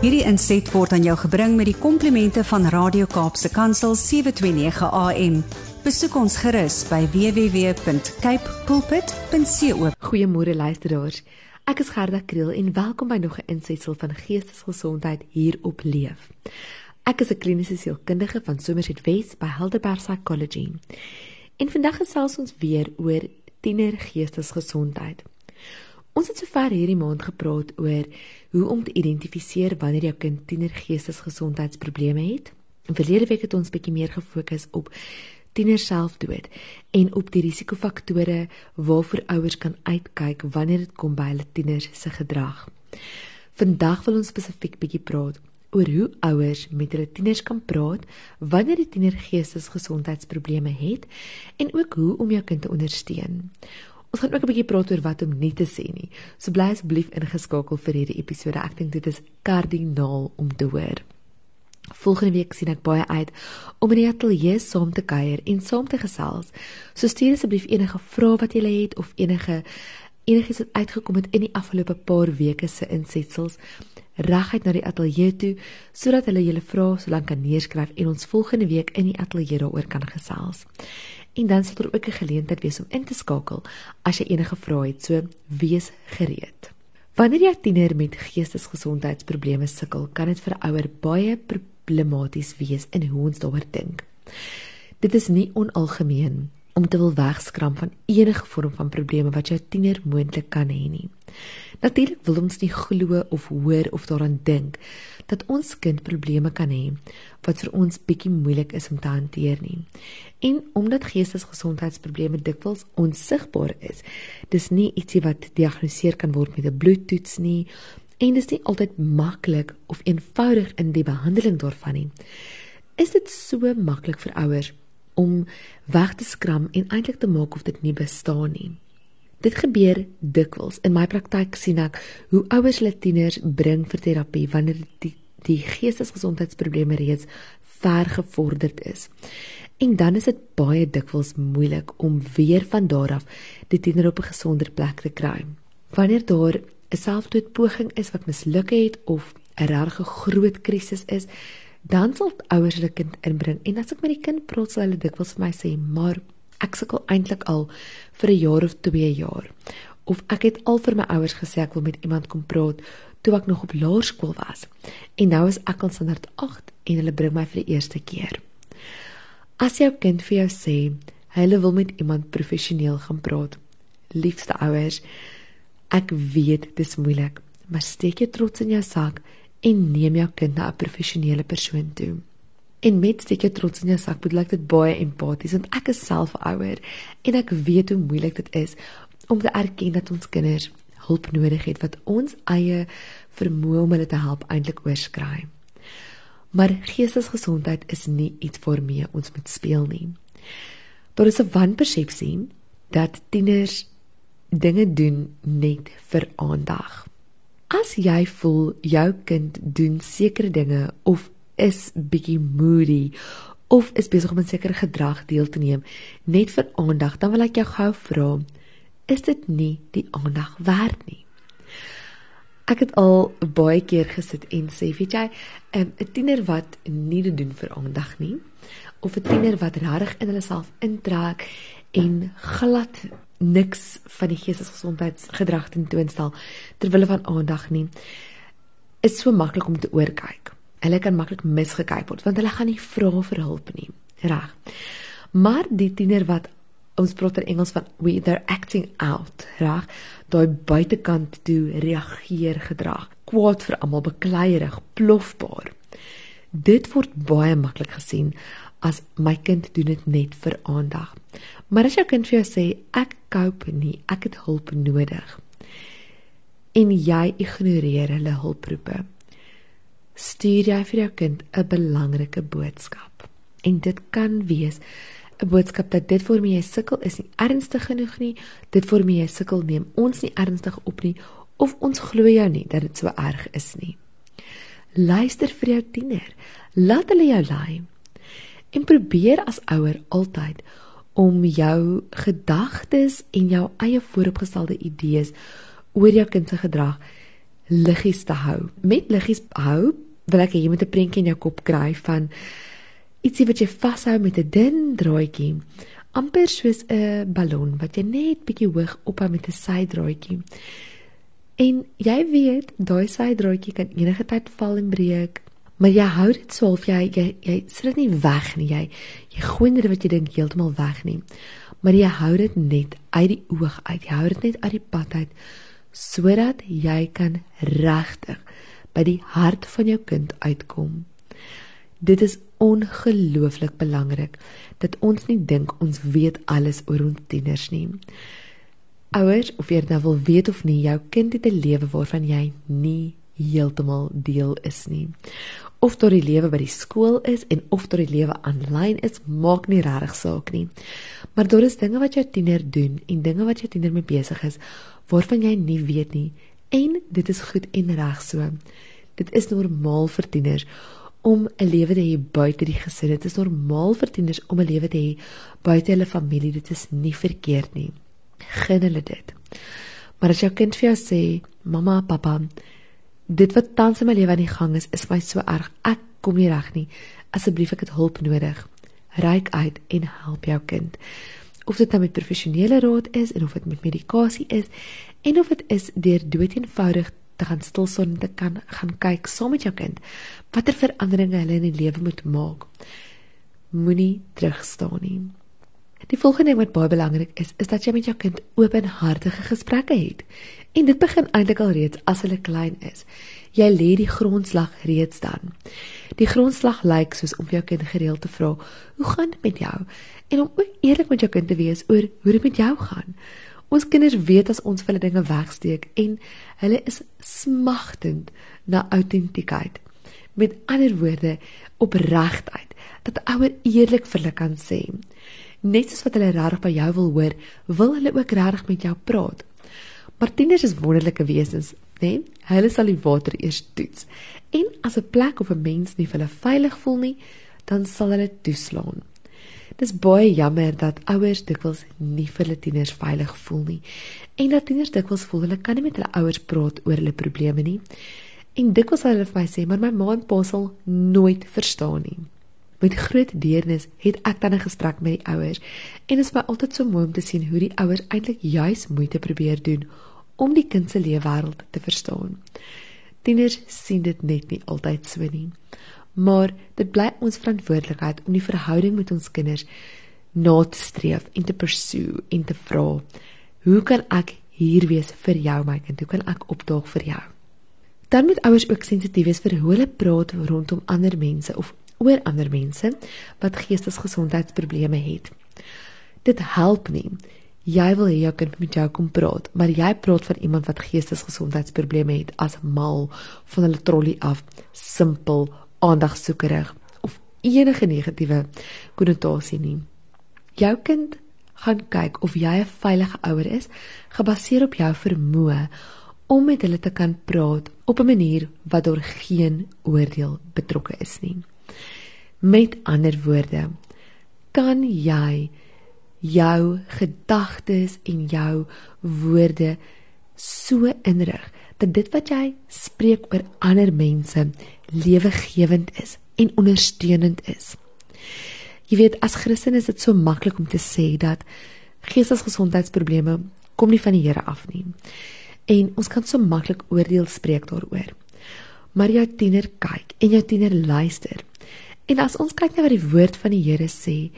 Hierdie inset word aan jou gebring met die komplimente van Radio Kaapse Kansel 729 AM. Besoek ons gerus by www.cape pulpit.co. Goeiemôre luisteraars. Ek is Gerda Kriel en welkom by nog 'n insetsel van Geestesgesondheid hier op Leef. Ek is 'n kliniese sielkundige van Somerset West by Helderberg Psychology. En vandag gesels ons weer oor tiener geestesgesondheid. Ons het sover hierdie maand gepraat oor hoe om te identifiseer wanneer jou kind tienergeestesgesondheidsprobleme het. In verlede week het ons bietjie meer gefokus op tiener selfdood en op die risikofaktore waarvoor ouers kan uitkyk wanneer dit kom by hulle tieners se gedrag. Vandag wil ons spesifiek bietjie praat oor hoe ouers met hulle tieners kan praat wanneer die tiener geestesgesondheidsprobleme het en ook hoe om jou kind te ondersteun. Ons gaan ook 'n bietjie praat oor wat om nie te sê nie. So bly asseblief ingeskakel vir hierdie episode. Ek dink dit is kardinaal om te hoor. Volgende week sien ek baie uit om in die ateljee saam te kuier en saam te gesels. So stuur asseblief enige vrae wat jy het of enige enigiets wat uitgekom het in die afgelope paar weke se insetsels reguit na die ateljee toe sodat hulle julle vrae solank kan neerskryf en ons volgende week in die ateljee daaroor kan gesels en dan sal daar ook 'n geleentheid wees om in te skakel as jy enige vrae het. So wees gereed. Wanneer jy tiener met geestesgesondheidsprobleme sukkel, kan dit vir 'n ouer baie problematies wees in hoe ons daaroor dink. Dit is nie onalgemeen om te wil wegskram van enige vorm van probleme wat jou tiener moontlik kan hê nie. Natuurlik wil ons nie glo of hoor of daaraan dink dat ons kind probleme kan hê wat vir ons bietjie moeilik is om te hanteer nie. En omdat geestesgesondheidsprobleme dikwels onsigbaar is, dis nie ietsie wat gediagnoseer kan word met 'n bloedtoets nie en dis nie altyd maklik of eenvoudig in die behandeling daarvan nie. Is dit so maklik vir ouers om weg te skram en eintlik te maak of dit nie bestaan nie? Dit gebeur dikwels. In my praktyk sien ek hoe ouers hulle tieners bring vir terapie wanneer die die geestesgesondheidsprobleme reeds ver gevorderd is. En dan is dit baie dikwels moeilik om weer van daar af die tiener op 'n gesonder plek te kry. Wanneer daar 'n selfdoodpoging is wat misluk het of 'n regte groot krisis is, dan sal ouers hulle kind inbring en as ek met die kind praat, sal hulle dikwels vir my sê, "Maar ek sukkel eintlik al vir 'n jaar of 2 jaar. Of ek het al vir my ouers gesê ek wil met iemand kom praat toe ek nog op laerskool was. En nou is ek al standaard 8 en hulle bring my vir die eerste keer. As jou kind vir jou sê hulle wil met iemand professioneel gaan praat, liefste ouers, ek weet dit is moeilik, maar steek jou trots in jou sak en neem jou kind na 'n professionele persoon toe. En met steek trots in jou sak, bedoel ek dit baie empaties want ek is self ouer en ek weet hoe moeilik dit is om te erken dat ons kinders hulp nodig het wat ons eie vermoë om hulle te help eintlik oorskry. Maar geestesgesondheid is nie iets waarmee ons moet speel nie. Daar is 'n wanpersepsie dat tieners dinge doen net vir aandag. As jy voel jou kind doen sekere dinge of is bietjie moody of is besig om 'n sekere gedrag deel te neem net vir aandag, dan wil ek jou gou vra, is dit nie die aandag werd nie? Ek het al baie keer gesit en sê, weet jy, 'n tiener wat nie dit doen vir aandag nie of 'n tiener wat regtig in hulle self intrek en glad niks van die geestesgesondheidsgedrag tentoonstel terwyl van aandag nie is so maklik om te oorkyk. Hulle kan maklik misgekyk word want hulle gaan nie vra vir hulp nie. Reg. Maar die tiener wat ons praat in Engels van we they're acting out, reg? Daai buitekant toe reageer gedrag. Kwaad vir almal, bekleierig, plofbaar. Dit word baie maklik gesien as my kind doen dit net vir aandag. Maar as jou kind vir jou sê ek cope nie, ek het hulp nodig en jy ignoreer hulle hulproepe stuur jy vir jou kind 'n belangrike boodskap. En dit kan wees 'n boodskap dat dit vir my jy sukkel is nie ernstig genoeg nie, dit vir my jy sukkel neem ons nie ernstig op nie of ons glo jou nie dat dit so erg is nie. Luister vir jou tiener. Laat hulle jou lei. En probeer as ouer altyd om jou gedagtes en jou eie vooropgestelde idees oor jou kind se gedrag liggies te hou. Met liggies hou, wil ek hê jy moet 'n prentjie in jou kop kry van ietsie wat jy vashou met 'n dun draadjie amper soos 'n ballon wat jy net bietjie hoog ophou met 'n sydraadjie. En jy weet, daai sydraadjie kan enige tyd val en breek, maar jy hou dit so of jy jy jy sit dit nie weg nie. Jy jy gooi dit wat jy dink heeltemal weg nie. Maar jy hou dit net uit die oog uit. Jy hou dit net uit die pad uit sodat jy kan regtig by die hart van jou kind uitkom. Dit is ongelooflik belangrik dat ons nie dink ons weet alles oor ons tieners nie. Ouers, of jy nou wil weet of nie, jou kind het 'n lewe waarvan jy nie heeltemal deel is nie. Of dit die lewe by die skool is en of dit die lewe aanlyn is, maak nie regtig saak nie. Maar daar is dinge wat jou tiener doen en dinge wat jou tiener mee besig is waarvan jy nie weet nie en dit is goed en reg so. Dit is normaal vir tieners om 'n lewe te hê buite die gesin. Dit is normaal vir tieners om 'n lewe te hê buite hulle familie. Dit is nie verkeerd nie. Gun hulle dit. Maar as jou kind vir jou sê, "Mamma, pappa, dit wat tans in my lewe aan die gang is, is my so erg. Ek kom nie reg nie. Asseblief, ek het hulp nodig." Reik uit en help jou kind. Of dit nou met professionele raad is en of dit met medikasie is en of dit is deur doeteenvoudig te gaan stil en te kan gaan kyk saam met jou kind watter veranderinge hulle in die lewe moet maak. Moenie terugstaan nie. Die volgende ding wat baie belangrik is, is dat jy met jou kind openhartige gesprekke het. En dit begin eintlik al reeds as hulle klein is. Jy lê die grondslag reeds dan. Die grondslag lyk soos om jou kind gereeld te vra, "Hoe gaan dit met jou?" en om ook eerlik met jou kind te wees oor hoe dit met jou gaan. Ons kinders weet as ons hulle dinge wegsteek en hulle is smagtend na autentiekheid. Met ander woorde, opregtheid. Dat ouer eerlik vir hulle kan sê. Net soos wat hulle regtig by jou wil hoor, wil hulle ook regtig met jou praat. Maar tieners is wonderlike wesens, né? Nee? Hulle sal die water eers toets. En as 'n plek of 'n mens nie vir hulle veilig voel nie, dan sal hulle toeslaan. Dis baie jammer dat ouers dikwels nie vir hulle tieners veilig voel nie. En dat tieners dikwels voel hulle kan nie met hulle ouers praat oor hulle probleme nie. En dikwels hulle vir my sê, "Maar my ma en pa sal nooit verstaan nie." Met groot deernis het ek dan 'n gesprek met die ouers en dit is my altyd so mooi om te sien hoe die ouers eintlik juis moeite probeer doen om die kind se lewe wêreld te verstaan. Tieners sien dit net nie altyd so nie. Maar dit bly ons verantwoordelikheid om die verhouding met ons kinders na te streef en te pursue en te vra hoe kan ek hier wees vir jou my kind? Hoe kan ek opdaag vir jou? Dan moet ouers ook sensitief wees vir hoe hulle praat rondom ander mense of oor ander mense wat geestesgesondheidsprobleme het dit help nie jy wil hê jou kind moet jou kom praat maar jy praat van iemand wat geestesgesondheidsprobleme het as mal van hulle trollie af simpel aandagsoekerig of enige negatiewe konnotasie nie. Jou kind gaan kyk of jy 'n veilige ouer is gebaseer op jou vermoë om met hulle te kan praat op 'n manier wat daar geen oordeel betrokke is nie. Met ander woorde, kan jy jou gedagtes en jou woorde so inrig dat dit wat jy spreek oor ander mense lewegewend is en ondersteunend is. Jy weet as Christen is dit so maklik om te sê dat geestesgesondheidsprobleme kom nie van die Here af nie. En ons kan so maklik oordeel spreek daaroor. Maar jou tiener kyk en jou tiener luister. En as ons kyk na wat die woord van die Here sê,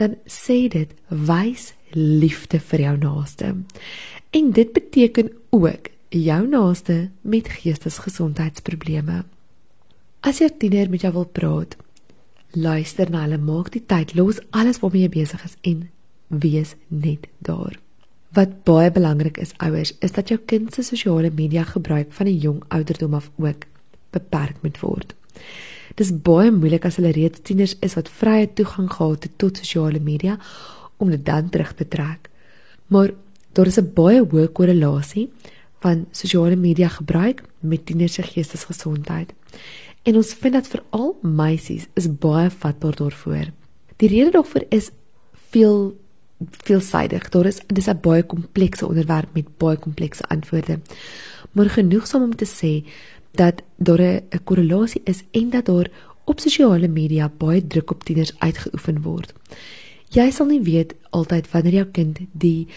dan sê dit wys liefde vir jou naaste. En dit beteken ook jou naaste met geestesgesondheidsprobleme. As jou tiener met jou wil praat, luister na hulle, maak die tyd, los alles waarmee jy besig is en wees net daar. Wat baie belangrik is ouers, is dat jou kind se sosiale media gebruik van 'n jong ouderdom af ook beperk moet word. Dis baie moeilik as hulle reeds tieners is wat vrye toegang gehad het tot sosiale media om dit dan terug te trek. Maar daar is 'n baie hoë korrelasie van sosiale media gebruik met tieners se geestesgesondheid. En ons vind dat veral meisies is baie vatbaar daarvoor. Die rede daarvoor is veel veelsidig. Daar is dis 'n baie komplekse onderwerp met baie komplekse antwoorde. maar genoegsaam om te sê dat daar 'n korrelasie is en dat daar op sosiale media baie druk op tieners uitgeoefen word. Jy sal nie weet altyd wanneer jou kind die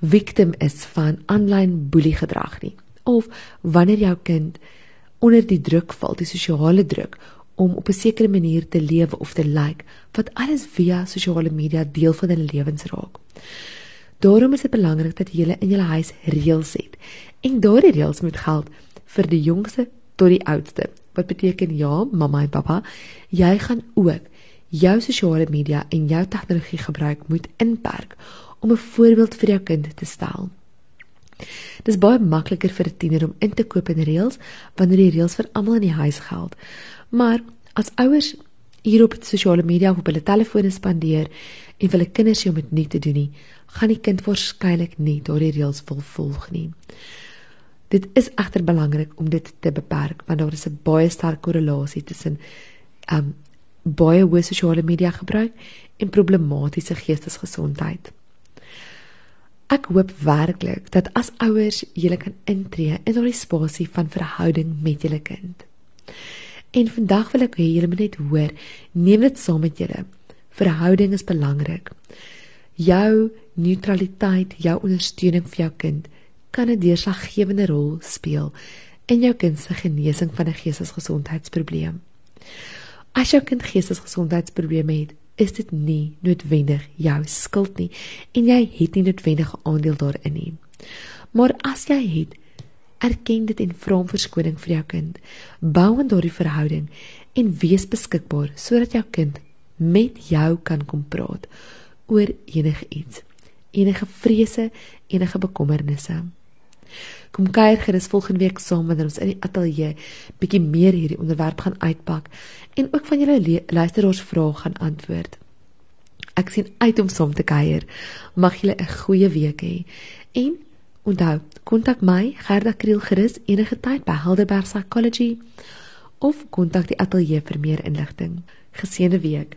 victim is van aanlyn boelie gedrag nie of wanneer jou kind onder die druk val, die sosiale druk om op 'n sekere manier te lewe of te lyk like, wat alles via sosiale media deel van hulle lewens raak. Daarom is dit belangrik dat jy in jou huis reëls het. En daardie reëls moet geld vir die jongste tot die oudste. Wat beteken ja, mamma en pappa, jy gaan ook jou sosiale media en jou tegnologie gebruik moet inperk om 'n voorbeeld vir jou kind te stel. Dis baie makliker vir 'n tiener om in te koop in reëls wanneer die reëls vir almal in die huis geld. Maar as ouers hier op sosiale media op hulle telefone spandeer en hulle kinders om dit nie te doen nie, gaan die kind waarskynlik nie daardie reëls wil volg nie. Dit is egter belangrik om dit te beperk want daar is 'n baie sterk korrelasie tussen um baie hoë sosiale media gebruik en problematiese geestesgesondheid. Ek hoop werklik dat as ouers julle kan intree in daardie spasie van verhouding met julle kind. En vandag wil ek hê julle moet net hoor, neem dit saam met julle. Verhouding is belangrik. Jou neutraliteit, jou ondersteuning vir jou kind kan 'n deurslaggewende rol speel in jou kind se genesing van 'n geestesgesondheidsprobleem. As jou kind geestesgesondheidsprobleme het, is dit nie noodwendig jou skuld nie en jy het nie noodwendig 'n aandeel daarin nie. Maar as jy het, erken dit en vra om verskoning vir jou kind. Bou aan daardie verhouding en wees beskikbaar sodat jou kind met jou kan kom praat oor enige iets, enige vrese, enige bekommernisse. Kom kuier gerus volgende week saam wanneer ons in die ateljee bietjie meer hierdie onderwerp gaan uitpak en ook van julle luisteraars vrae gaan antwoord. Ek sien uit om saam te kuier. Mag julle 'n goeie week hê. En onthou, kontak my Gerda Kriel gerus enige tyd by Helderberg Psychology of kontak die ateljee vir meer inligting. Geseënde week.